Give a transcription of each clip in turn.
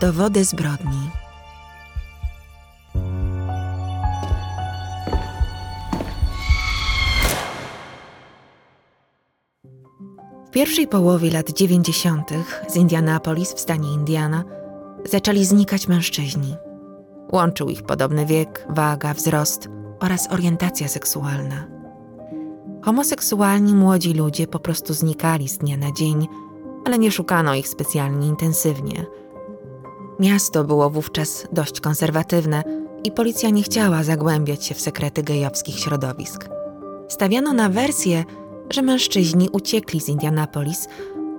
Dowody zbrodni. W pierwszej połowie lat 90. z Indianapolis w stanie Indiana zaczęli znikać mężczyźni. Łączył ich podobny wiek, waga, wzrost oraz orientacja seksualna. Homoseksualni młodzi ludzie po prostu znikali z dnia na dzień, ale nie szukano ich specjalnie intensywnie. Miasto było wówczas dość konserwatywne i policja nie chciała zagłębiać się w sekrety gejowskich środowisk. Stawiano na wersję, że mężczyźni uciekli z Indianapolis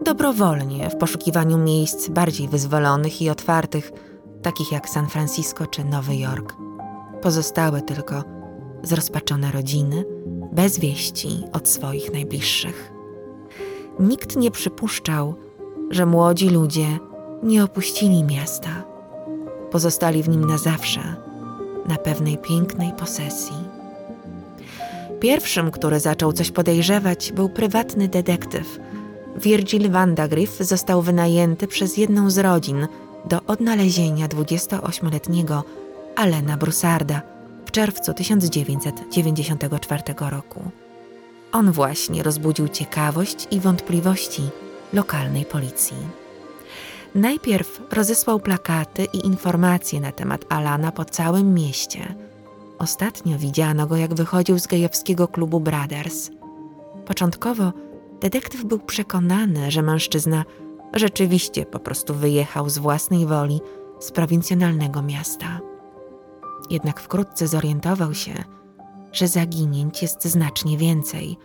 dobrowolnie w poszukiwaniu miejsc bardziej wyzwolonych i otwartych, takich jak San Francisco czy Nowy Jork. Pozostały tylko zrozpaczone rodziny, bez wieści od swoich najbliższych. Nikt nie przypuszczał, że młodzi ludzie nie opuścili miasta. Pozostali w nim na zawsze, na pewnej pięknej posesji. Pierwszym, który zaczął coś podejrzewać, był prywatny detektyw. Virgil Vandagriff został wynajęty przez jedną z rodzin do odnalezienia 28-letniego Alena Broussarda w czerwcu 1994 roku. On właśnie rozbudził ciekawość i wątpliwości lokalnej policji. Najpierw rozesłał plakaty i informacje na temat Alana po całym mieście – Ostatnio widziano go, jak wychodził z gejowskiego klubu Brothers. Początkowo detektyw był przekonany, że mężczyzna rzeczywiście po prostu wyjechał z własnej woli z prowincjonalnego miasta. Jednak wkrótce zorientował się, że zaginięć jest znacznie więcej,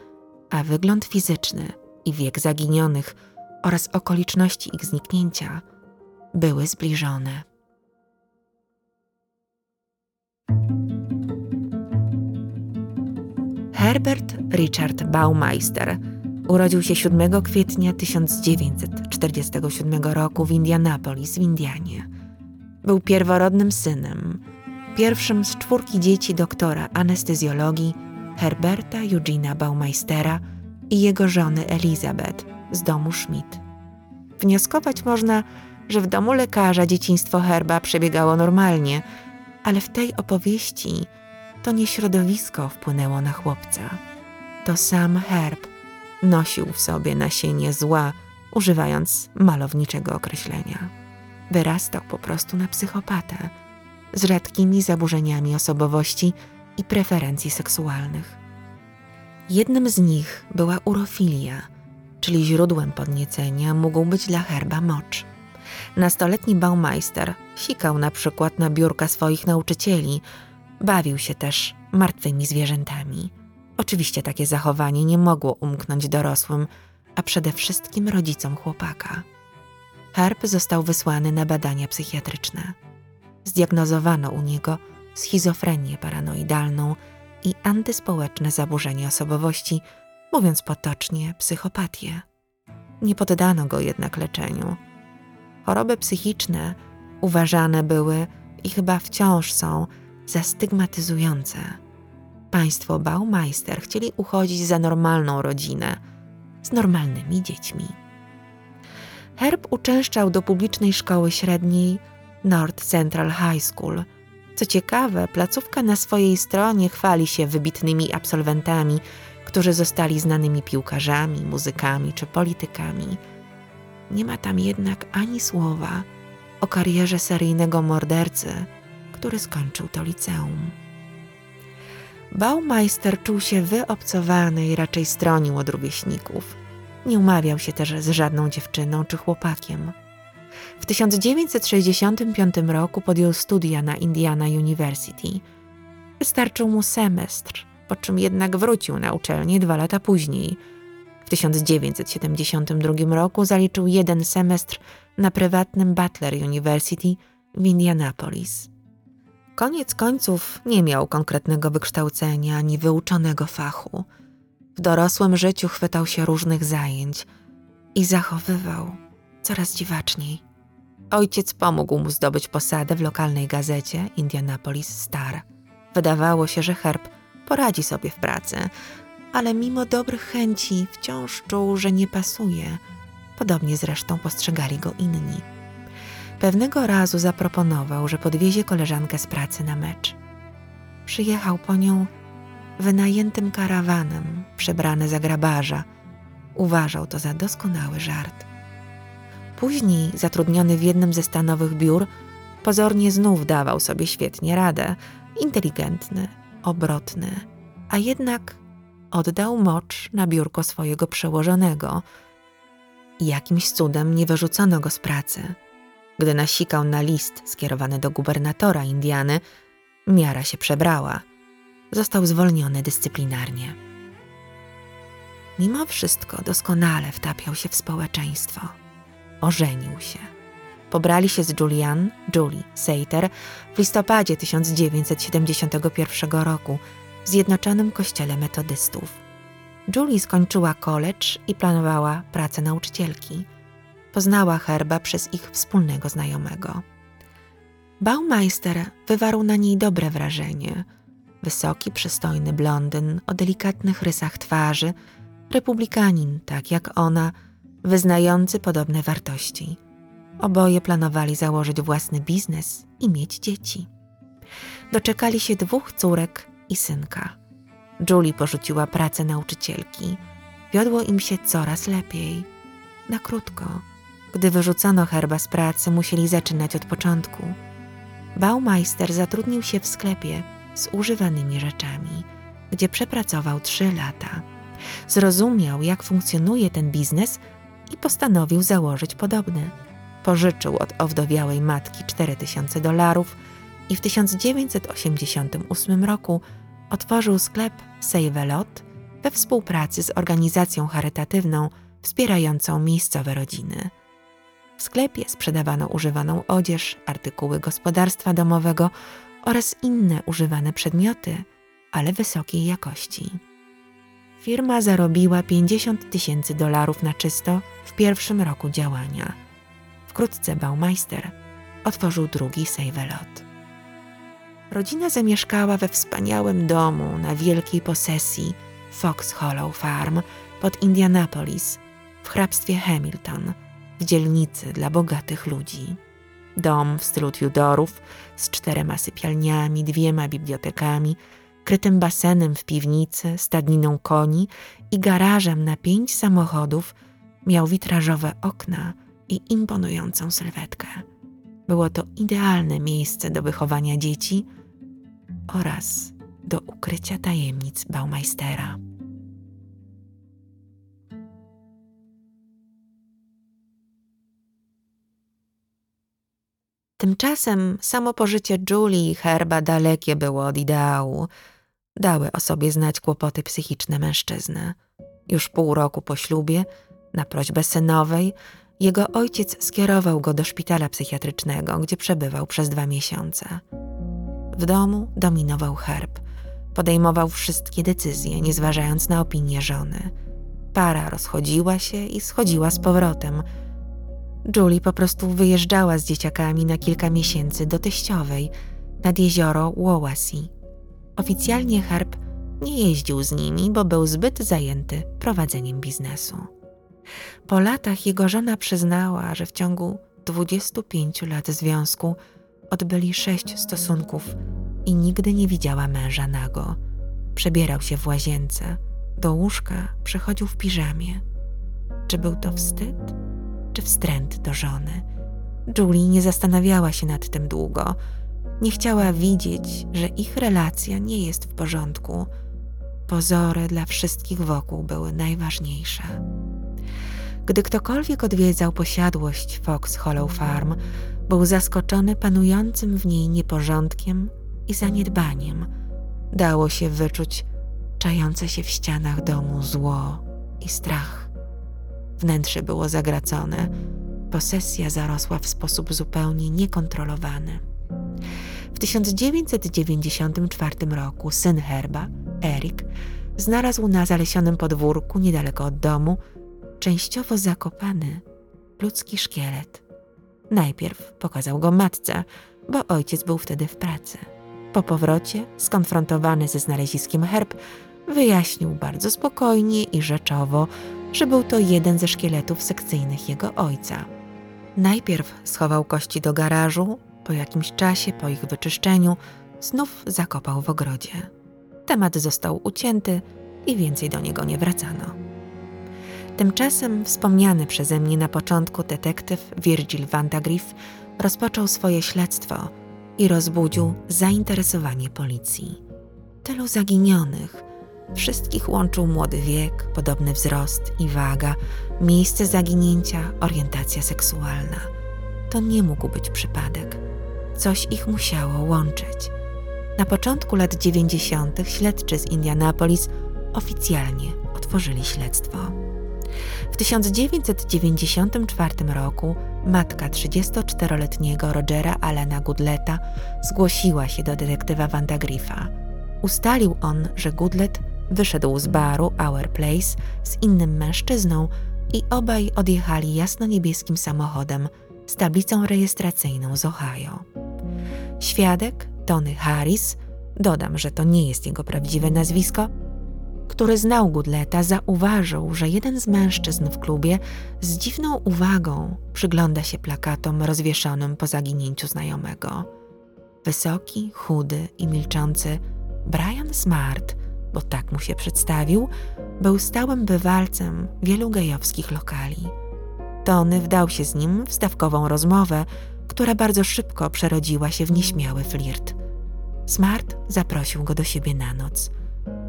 a wygląd fizyczny i wiek zaginionych oraz okoliczności ich zniknięcia były zbliżone. Herbert Richard Baumeister urodził się 7 kwietnia 1947 roku w Indianapolis w Indianie. Był pierworodnym synem, pierwszym z czwórki dzieci doktora anestezjologii Herberta Eugena Baumeistera i jego żony Elizabeth z domu Schmidt. Wnioskować można, że w domu lekarza dzieciństwo Herba przebiegało normalnie, ale w tej opowieści to nie środowisko wpłynęło na chłopca. To sam Herb nosił w sobie nasienie zła, używając malowniczego określenia. Wyrastał po prostu na psychopatę, z rzadkimi zaburzeniami osobowości i preferencji seksualnych. Jednym z nich była urofilia, czyli źródłem podniecenia mógł być dla Herba mocz. Nastoletni Baumeister sikał na przykład na biurka swoich nauczycieli, Bawił się też martwymi zwierzętami. Oczywiście takie zachowanie nie mogło umknąć dorosłym, a przede wszystkim rodzicom chłopaka. Herb został wysłany na badania psychiatryczne. Zdiagnozowano u niego schizofrenię paranoidalną i antyspołeczne zaburzenie osobowości, mówiąc potocznie psychopatię. Nie poddano go jednak leczeniu. Choroby psychiczne uważane były i chyba wciąż są za stygmatyzujące. Państwo Baumeister chcieli uchodzić za normalną rodzinę z normalnymi dziećmi. Herb uczęszczał do publicznej szkoły średniej North Central High School. Co ciekawe, placówka na swojej stronie chwali się wybitnymi absolwentami, którzy zostali znanymi piłkarzami, muzykami czy politykami. Nie ma tam jednak ani słowa o karierze seryjnego mordercy który skończył to liceum. Baumeister czuł się wyobcowany i raczej stronił od rówieśników. Nie umawiał się też z żadną dziewczyną czy chłopakiem. W 1965 roku podjął studia na Indiana University. Wystarczył mu semestr, po czym jednak wrócił na uczelnię dwa lata później. W 1972 roku zaliczył jeden semestr na prywatnym Butler University w Indianapolis. Koniec końców nie miał konkretnego wykształcenia ani wyuczonego fachu. W dorosłym życiu chwytał się różnych zajęć i zachowywał coraz dziwaczniej. Ojciec pomógł mu zdobyć posadę w lokalnej gazecie Indianapolis Star. Wydawało się, że Herb poradzi sobie w pracy, ale mimo dobrych chęci wciąż czuł, że nie pasuje. Podobnie zresztą postrzegali go inni. Pewnego razu zaproponował, że podwiezie koleżankę z pracy na mecz. Przyjechał po nią wynajętym karawanem, przebrany za grabarza. Uważał to za doskonały żart. Później, zatrudniony w jednym ze stanowych biur, pozornie znów dawał sobie świetnie radę. Inteligentny, obrotny, a jednak oddał mocz na biurko swojego przełożonego. Jakimś cudem nie wyrzucono go z pracy. Gdy nasikał na list skierowany do gubernatora Indiany, miara się przebrała. Został zwolniony dyscyplinarnie. Mimo wszystko doskonale wtapiał się w społeczeństwo. Ożenił się. Pobrali się z Julian, Julie Seiter w listopadzie 1971 roku w Zjednoczonym Kościele Metodystów. Julie skończyła college i planowała pracę nauczycielki. Poznała Herba przez ich wspólnego znajomego. Baumeister wywarł na niej dobre wrażenie. Wysoki, przystojny blondyn o delikatnych rysach twarzy, republikanin, tak jak ona, wyznający podobne wartości. Oboje planowali założyć własny biznes i mieć dzieci. Doczekali się dwóch córek i synka. Julie porzuciła pracę nauczycielki. Wiodło im się coraz lepiej. Na krótko. Gdy wyrzucono herba z pracy, musieli zaczynać od początku. Baumeister zatrudnił się w sklepie z używanymi rzeczami, gdzie przepracował trzy lata. Zrozumiał, jak funkcjonuje ten biznes i postanowił założyć podobny. Pożyczył od owdowiałej matki 4000 dolarów i w 1988 roku otworzył sklep Save a Lot we współpracy z organizacją charytatywną wspierającą miejscowe rodziny. W sklepie sprzedawano używaną odzież, artykuły gospodarstwa domowego oraz inne używane przedmioty, ale wysokiej jakości. Firma zarobiła 50 tysięcy dolarów na czysto w pierwszym roku działania. Wkrótce Baumeister otworzył drugi Save-A-Lot. Rodzina zamieszkała we wspaniałym domu na wielkiej posesji Fox Hollow Farm pod Indianapolis w hrabstwie Hamilton, w dzielnicy dla bogatych ludzi. Dom w stylu Tudorów z czterema sypialniami, dwiema bibliotekami, krytym basenem w piwnicy, stadniną koni i garażem na pięć samochodów miał witrażowe okna i imponującą sylwetkę. Było to idealne miejsce do wychowania dzieci oraz do ukrycia tajemnic Baumeistera. Tymczasem samo pożycie Julie i Herba dalekie było od ideału. Dały o sobie znać kłopoty psychiczne mężczyzny. Już pół roku po ślubie, na prośbę synowej, jego ojciec skierował go do szpitala psychiatrycznego, gdzie przebywał przez dwa miesiące. W domu dominował herb. Podejmował wszystkie decyzje, nie zważając na opinię żony. Para rozchodziła się i schodziła z powrotem. Julie po prostu wyjeżdżała z dzieciakami na kilka miesięcy do teściowej nad jezioro Wawasi. Oficjalnie herb nie jeździł z nimi, bo był zbyt zajęty prowadzeniem biznesu. Po latach jego żona przyznała, że w ciągu 25 lat związku odbyli sześć stosunków i nigdy nie widziała męża nago. Przebierał się w łazience, do łóżka przychodził w piżamie. Czy był to wstyd, czy wstręt do żony? Julie nie zastanawiała się nad tym długo. Nie chciała widzieć, że ich relacja nie jest w porządku. Pozory dla wszystkich wokół były najważniejsze. Gdy ktokolwiek odwiedzał posiadłość Fox Hollow Farm, był zaskoczony panującym w niej nieporządkiem i zaniedbaniem. Dało się wyczuć czające się w ścianach domu zło i strach. Wnętrze było zagracone, posesja zarosła w sposób zupełnie niekontrolowany. W 1994 roku syn Herba, Erik, znalazł na zalesionym podwórku niedaleko od domu częściowo zakopany ludzki szkielet. Najpierw pokazał go matce, bo ojciec był wtedy w pracy. Po powrocie, skonfrontowany ze znaleziskiem herb, wyjaśnił bardzo spokojnie i rzeczowo, że był to jeden ze szkieletów sekcyjnych jego ojca. Najpierw schował kości do garażu, po jakimś czasie, po ich wyczyszczeniu, znów zakopał w ogrodzie. Temat został ucięty i więcej do niego nie wracano. Tymczasem wspomniany przeze mnie na początku detektyw Virgil Vandagriff rozpoczął swoje śledztwo i rozbudził zainteresowanie policji. Tylu zaginionych, wszystkich łączył młody wiek, podobny wzrost i waga, miejsce zaginięcia, orientacja seksualna. To nie mógł być przypadek. Coś ich musiało łączyć. Na początku lat 90. śledczy z Indianapolis oficjalnie otworzyli śledztwo. W 1994 roku matka 34-letniego Rogera Alena Goodleta zgłosiła się do detektywa Vanda Griffa. Ustalił on, że Goodlet wyszedł z baru Our Place z innym mężczyzną i obaj odjechali jasno-niebieskim samochodem z tablicą rejestracyjną z Ohio. Świadek, Tony Harris, dodam, że to nie jest jego prawdziwe nazwisko, który znał Goodleta, zauważył, że jeden z mężczyzn w klubie z dziwną uwagą przygląda się plakatom rozwieszonym po zaginięciu znajomego. Wysoki, chudy i milczący Brian Smart, bo tak mu się przedstawił, był stałym bywalcem wielu gejowskich lokali. Tony wdał się z nim w stawkową rozmowę, która bardzo szybko przerodziła się w nieśmiały flirt. Smart zaprosił go do siebie na noc –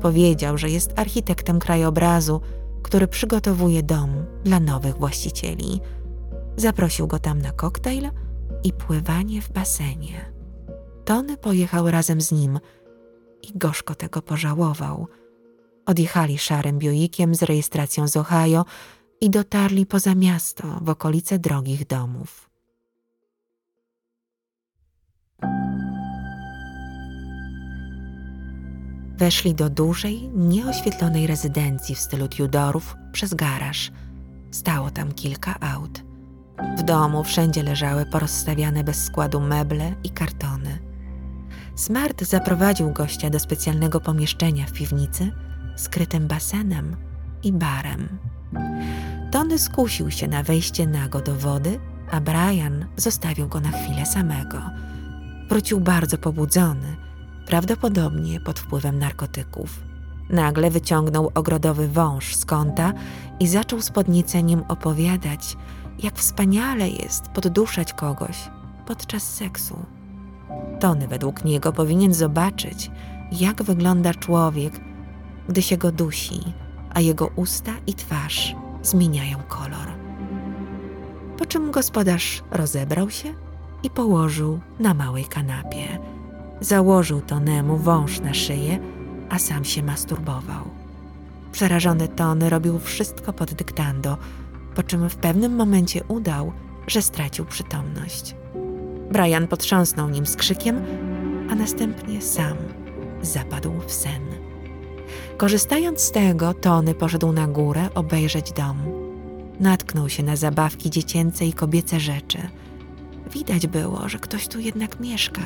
Powiedział, że jest architektem krajobrazu, który przygotowuje dom dla nowych właścicieli. Zaprosił go tam na koktajl i pływanie w basenie. Tony pojechał razem z nim i gorzko tego pożałował. Odjechali szarym bioikiem z rejestracją z Ohio i dotarli poza miasto, w okolice drogich domów. Weszli do dużej, nieoświetlonej rezydencji w stylu Tudorów przez garaż. Stało tam kilka aut. W domu wszędzie leżały porozstawiane bez składu meble i kartony. Smart zaprowadził gościa do specjalnego pomieszczenia w piwnicy, skrytym basenem i barem. Tony skusił się na wejście nago do wody, a Brian zostawił go na chwilę samego. Wrócił bardzo pobudzony – prawdopodobnie pod wpływem narkotyków. Nagle wyciągnął ogrodowy wąż z kąta i zaczął z podnieceniem opowiadać, jak wspaniale jest podduszać kogoś podczas seksu. Tony według niego powinien zobaczyć, jak wygląda człowiek, gdy się go dusi, a jego usta i twarz zmieniają kolor. Po czym gospodarz rozebrał się i położył na małej kanapie Założył Tonemu wąż na szyję, a sam się masturbował. Przerażony Tony robił wszystko pod dyktando, po czym w pewnym momencie udał, że stracił przytomność. Brian potrząsnął nim z krzykiem, a następnie sam zapadł w sen. Korzystając z tego, Tony poszedł na górę obejrzeć dom. Natknął się na zabawki dziecięce i kobiece rzeczy. Widać było, że ktoś tu jednak mieszka.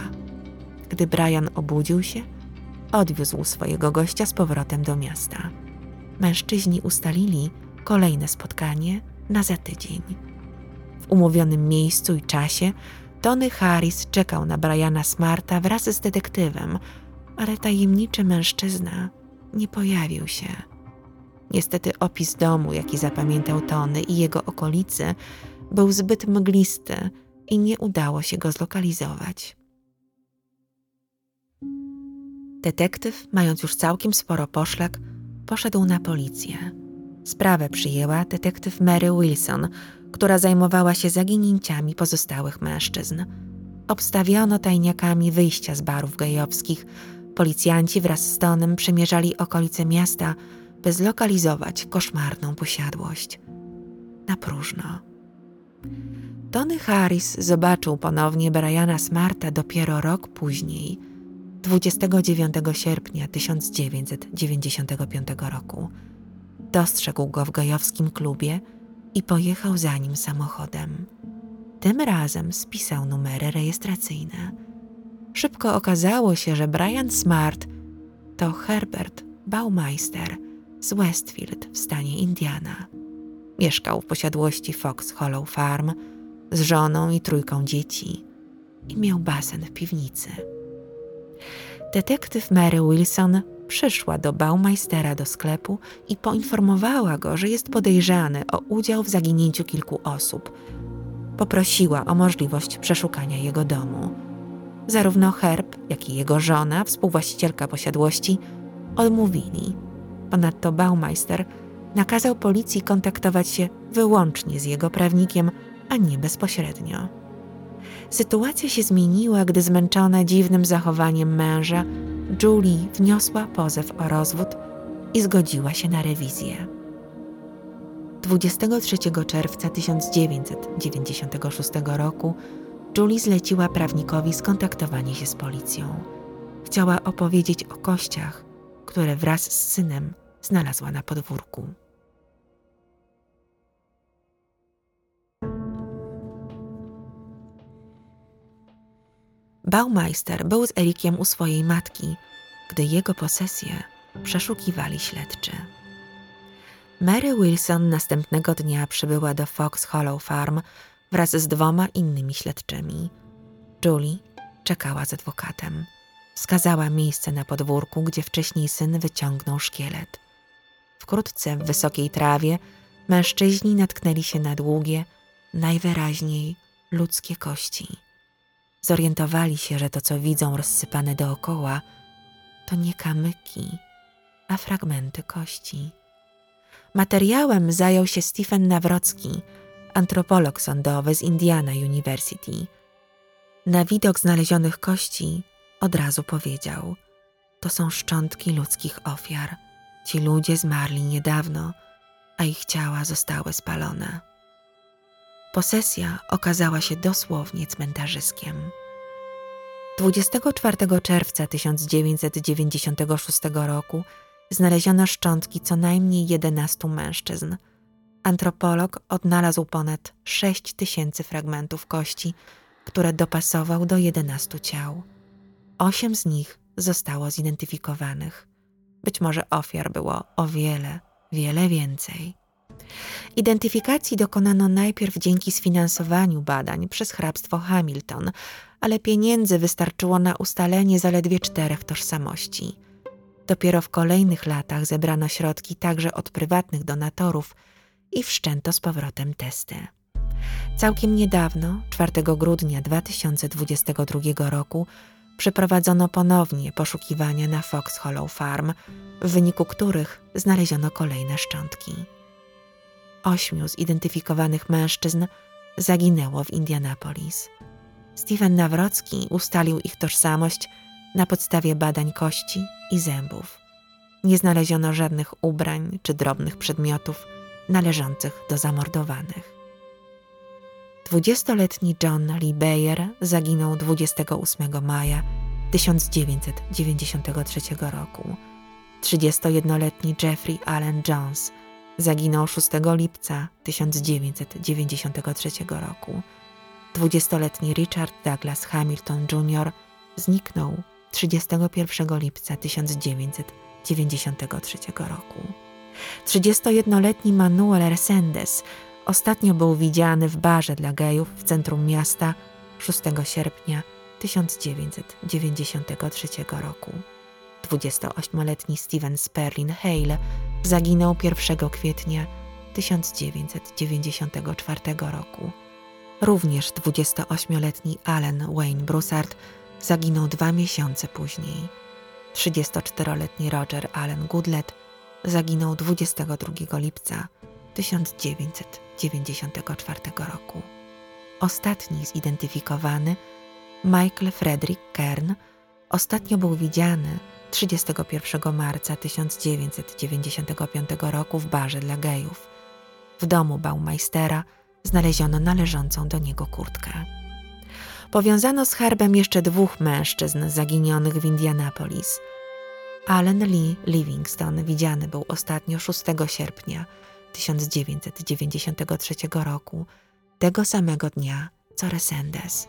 Gdy Brian obudził się, odwiózł swojego gościa z powrotem do miasta. Mężczyźni ustalili kolejne spotkanie na za tydzień. W umówionym miejscu i czasie Tony Harris czekał na Briana Smarta wraz z detektywem, ale tajemniczy mężczyzna nie pojawił się. Niestety opis domu, jaki zapamiętał Tony i jego okolicy, był zbyt mglisty i nie udało się go zlokalizować. Detektyw, mając już całkiem sporo poszlak, poszedł na policję. Sprawę przyjęła detektyw Mary Wilson, która zajmowała się zaginięciami pozostałych mężczyzn. Obstawiono tajniakami wyjścia z barów gejowskich. Policjanci wraz z Tonem przemierzali okolice miasta, by zlokalizować koszmarną posiadłość. Na próżno. Tony Harris zobaczył ponownie Briana Smarta dopiero rok później – 29 sierpnia 1995 roku. Dostrzegł go w gojowskim klubie i pojechał za nim samochodem. Tym razem spisał numery rejestracyjne. Szybko okazało się, że Brian Smart to Herbert Baumeister z Westfield w stanie Indiana. Mieszkał w posiadłości Fox Hollow Farm, z żoną i trójką dzieci i miał basen w piwnicy. Detektyw Mary Wilson przyszła do Baumeistera do sklepu i poinformowała go, że jest podejrzany o udział w zaginięciu kilku osób. Poprosiła o możliwość przeszukania jego domu. Zarówno Herb, jak i jego żona, współwłaścicielka posiadłości, odmówili. Ponadto Baumeister nakazał policji kontaktować się wyłącznie z jego prawnikiem, a nie bezpośrednio. Sytuacja się zmieniła, gdy zmęczona dziwnym zachowaniem męża, Julie wniosła pozew o rozwód i zgodziła się na rewizję. 23 czerwca 1996 roku Julie zleciła prawnikowi skontaktowanie się z policją. Chciała opowiedzieć o kościach, które wraz z synem znalazła na podwórku. Baumeister był z Erikiem u swojej matki, gdy jego posesję przeszukiwali śledczy. Mary Wilson następnego dnia przybyła do Fox Hollow Farm wraz z dwoma innymi śledczymi. Julie czekała z adwokatem. Wskazała miejsce na podwórku, gdzie wcześniej syn wyciągnął szkielet. Wkrótce w wysokiej trawie mężczyźni natknęli się na długie, najwyraźniej ludzkie kości. Zorientowali się, że to, co widzą rozsypane dookoła, to nie kamyki, a fragmenty kości. Materiałem zajął się Stephen Nawrocki, antropolog sądowy z Indiana University. Na widok znalezionych kości od razu powiedział: To są szczątki ludzkich ofiar. Ci ludzie zmarli niedawno, a ich ciała zostały spalone. Posesja okazała się dosłownie cmentarzyskiem. 24 czerwca 1996 roku znaleziono szczątki co najmniej 11 mężczyzn. Antropolog odnalazł ponad 6 tysięcy fragmentów kości, które dopasował do 11 ciał. Osiem z nich zostało zidentyfikowanych. Być może ofiar było o wiele, wiele więcej. Identyfikacji dokonano najpierw dzięki sfinansowaniu badań przez hrabstwo Hamilton, ale pieniędzy wystarczyło na ustalenie zaledwie czterech tożsamości. Dopiero w kolejnych latach zebrano środki także od prywatnych donatorów i wszczęto z powrotem testy. Całkiem niedawno, 4 grudnia 2022 roku, przeprowadzono ponownie poszukiwania na Fox Hollow Farm, w wyniku których znaleziono kolejne szczątki. Ośmiu zidentyfikowanych mężczyzn zaginęło w Indianapolis. Stephen Nawrocki ustalił ich tożsamość na podstawie badań kości i zębów. Nie znaleziono żadnych ubrań czy drobnych przedmiotów należących do zamordowanych. Dwudziestoletni John Lee Bayer zaginął 28 maja 1993 roku. 31-letni Jeffrey Allen Jones zaginął 6 lipca 1993 roku. 20-letni Richard Douglas Hamilton Jr. zniknął 31 lipca 1993 roku. 31-letni Manuel Resendes ostatnio był widziany w barze dla gejów w centrum miasta 6 sierpnia 1993 roku. 28-letni Steven Sperlin Hale zaginął 1 kwietnia 1994 roku. Również 28-letni Allen Wayne Broussard zaginął dwa miesiące później. 34-letni Roger Allen Goodlet zaginął 22 lipca 1994 roku. Ostatni zidentyfikowany, Michael Frederick Kern, ostatnio był widziany 31 marca 1995 roku w barze dla gejów. W domu Baumeistera znaleziono należącą do niego kurtkę. Powiązano z herbem jeszcze dwóch mężczyzn zaginionych w Indianapolis. Allen Lee Livingston widziany był ostatnio 6 sierpnia 1993 roku, tego samego dnia co Resendes.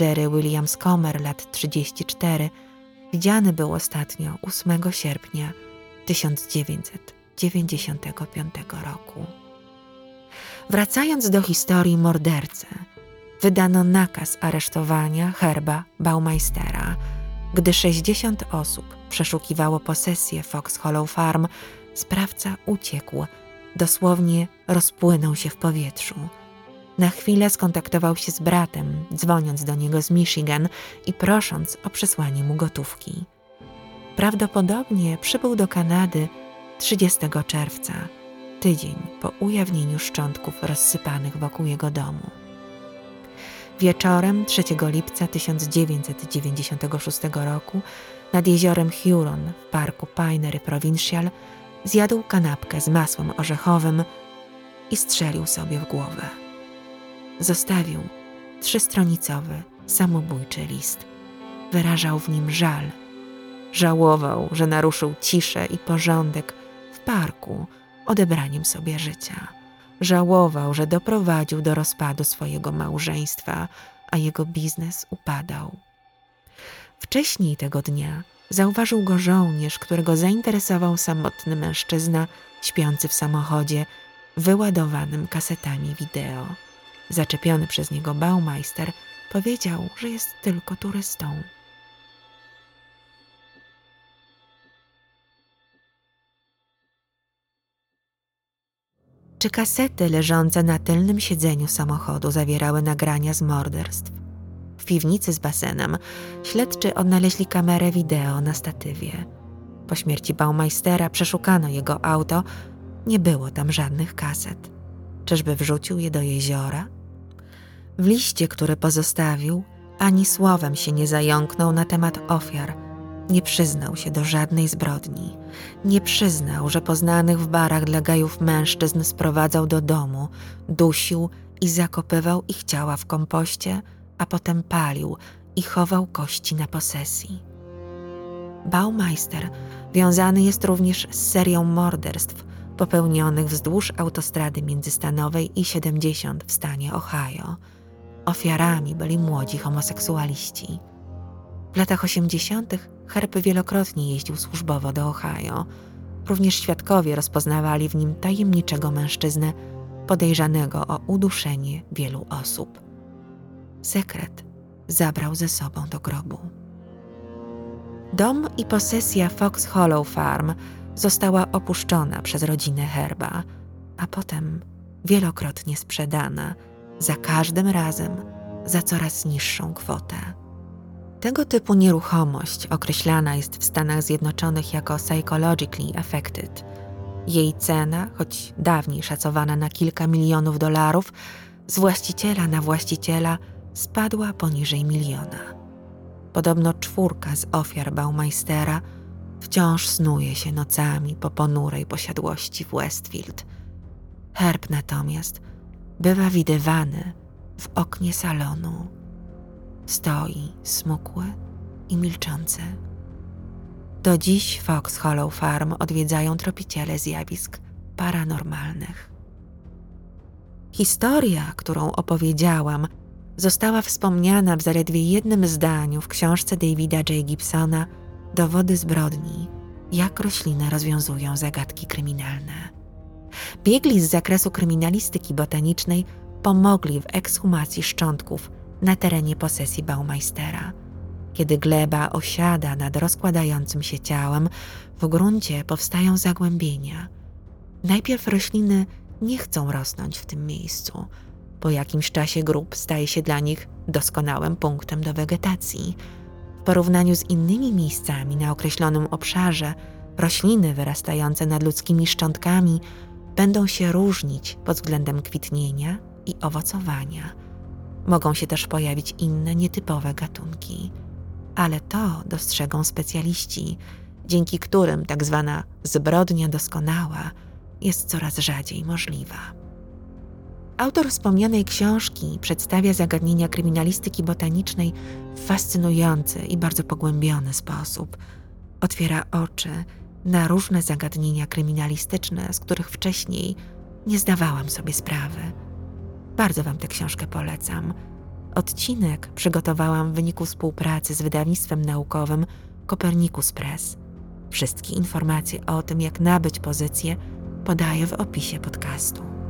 Jerry Williams Comer, lat 34, widziany był ostatnio 8 sierpnia 1995 roku. Wracając do historii mordercy, wydano nakaz aresztowania Herba Baumeistera. Gdy 60 osób przeszukiwało posesję Fox Hollow Farm, sprawca uciekł. Dosłownie rozpłynął się w powietrzu. Na chwilę skontaktował się z bratem, dzwoniąc do niego z Michigan i prosząc o przesłanie mu gotówki. Prawdopodobnie przybył do Kanady 30 czerwca, tydzień po ujawnieniu szczątków rozsypanych wokół jego domu. Wieczorem 3 lipca 1996 roku nad jeziorem Huron w parku Pinery Provincial zjadł kanapkę z masłem orzechowym i strzelił sobie w głowę. Zostawił trzystronicowy, samobójczy list. Wyrażał w nim żal. Żałował, że naruszył ciszę i porządek w parku odebraniem sobie życia. Żałował, że doprowadził do rozpadu swojego małżeństwa, a jego biznes upadał. Wcześniej tego dnia zauważył go żołnierz, którego zainteresował samotny mężczyzna śpiący w samochodzie, wyładowanym kasetami wideo. Zaczepiony przez niego Baumeister powiedział, że jest tylko turystą. Czy kasety leżące na tylnym siedzeniu samochodu zawierały nagrania z morderstw? W piwnicy z basenem śledczy odnaleźli kamerę wideo na statywie. Po śmierci Baumeistera przeszukano jego auto, nie było tam żadnych kaset. Czyżby wrzucił je do jeziora? W liście, który pozostawił, ani słowem się nie zająknął na temat ofiar. Nie przyznał się do żadnej zbrodni. Nie przyznał, że poznanych w barach dla gajów mężczyzn sprowadzał do domu, dusił i zakopywał ich ciała w kompoście, a potem palił i chował kości na posesji. Baumeister wiązany jest również z serią morderstw popełnionych wzdłuż autostrady międzystanowej i 70 w stanie Ohio. Ofiarami byli młodzi homoseksualiści. W latach 80. Herb wielokrotnie jeździł służbowo do Ohio. Również świadkowie rozpoznawali w nim tajemniczego mężczyznę podejrzanego o uduszenie wielu osób. Sekret zabrał ze sobą do grobu. Dom i posesja Fox Hollow Farm została opuszczona przez rodzinę Herba, a potem wielokrotnie sprzedana, za każdym razem za coraz niższą kwotę. Tego typu nieruchomość określana jest w Stanach Zjednoczonych jako psychologically affected. Jej cena, choć dawniej szacowana na kilka milionów dolarów, z właściciela na właściciela spadła poniżej miliona. Podobno czwórka z ofiar Baumeistera wciąż snuje się nocami po ponurej posiadłości w Westfield. Herb natomiast bywa widywany w oknie salonu. Stoi smukły i milczący. Do dziś Fox Hollow Farm odwiedzają tropiciele zjawisk paranormalnych. Historia, którą opowiedziałam, została wspomniana w zaledwie jednym zdaniu w książce Davida J. Gibsona Dowody zbrodni, jak rośliny rozwiązują zagadki kryminalne. Biegli z zakresu kryminalistyki botanicznej pomogli w ekshumacji szczątków na terenie posesji Baumeistera. Kiedy gleba osiada nad rozkładającym się ciałem, w gruncie powstają zagłębienia. Najpierw rośliny nie chcą rosnąć w tym miejscu – po jakimś czasie grób staje się dla nich doskonałym punktem do wegetacji. Porównaniu z innymi miejscami na określonym obszarze, rośliny wyrastające nad ludzkimi szczątkami będą się różnić pod względem kwitnienia i owocowania. Mogą się też pojawić inne, nietypowe gatunki. Ale to dostrzegą specjaliści, dzięki którym tak zwana zbrodnia doskonała jest coraz rzadziej możliwa. Autor wspomnianej książki przedstawia zagadnienia kryminalistyki botanicznej w fascynujący i bardzo pogłębiony sposób. Otwiera oczy na różne zagadnienia kryminalistyczne, z których wcześniej nie zdawałam sobie sprawy. Bardzo Wam tę książkę polecam. Odcinek przygotowałam w wyniku współpracy z wydawnictwem naukowym Copernicus Press. Wszystkie informacje o tym, jak nabyć pozycję, podaję w opisie podcastu.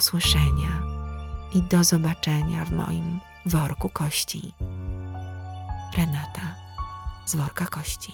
Usłyszenia i do zobaczenia w moim worku kości. Renata z worka kości.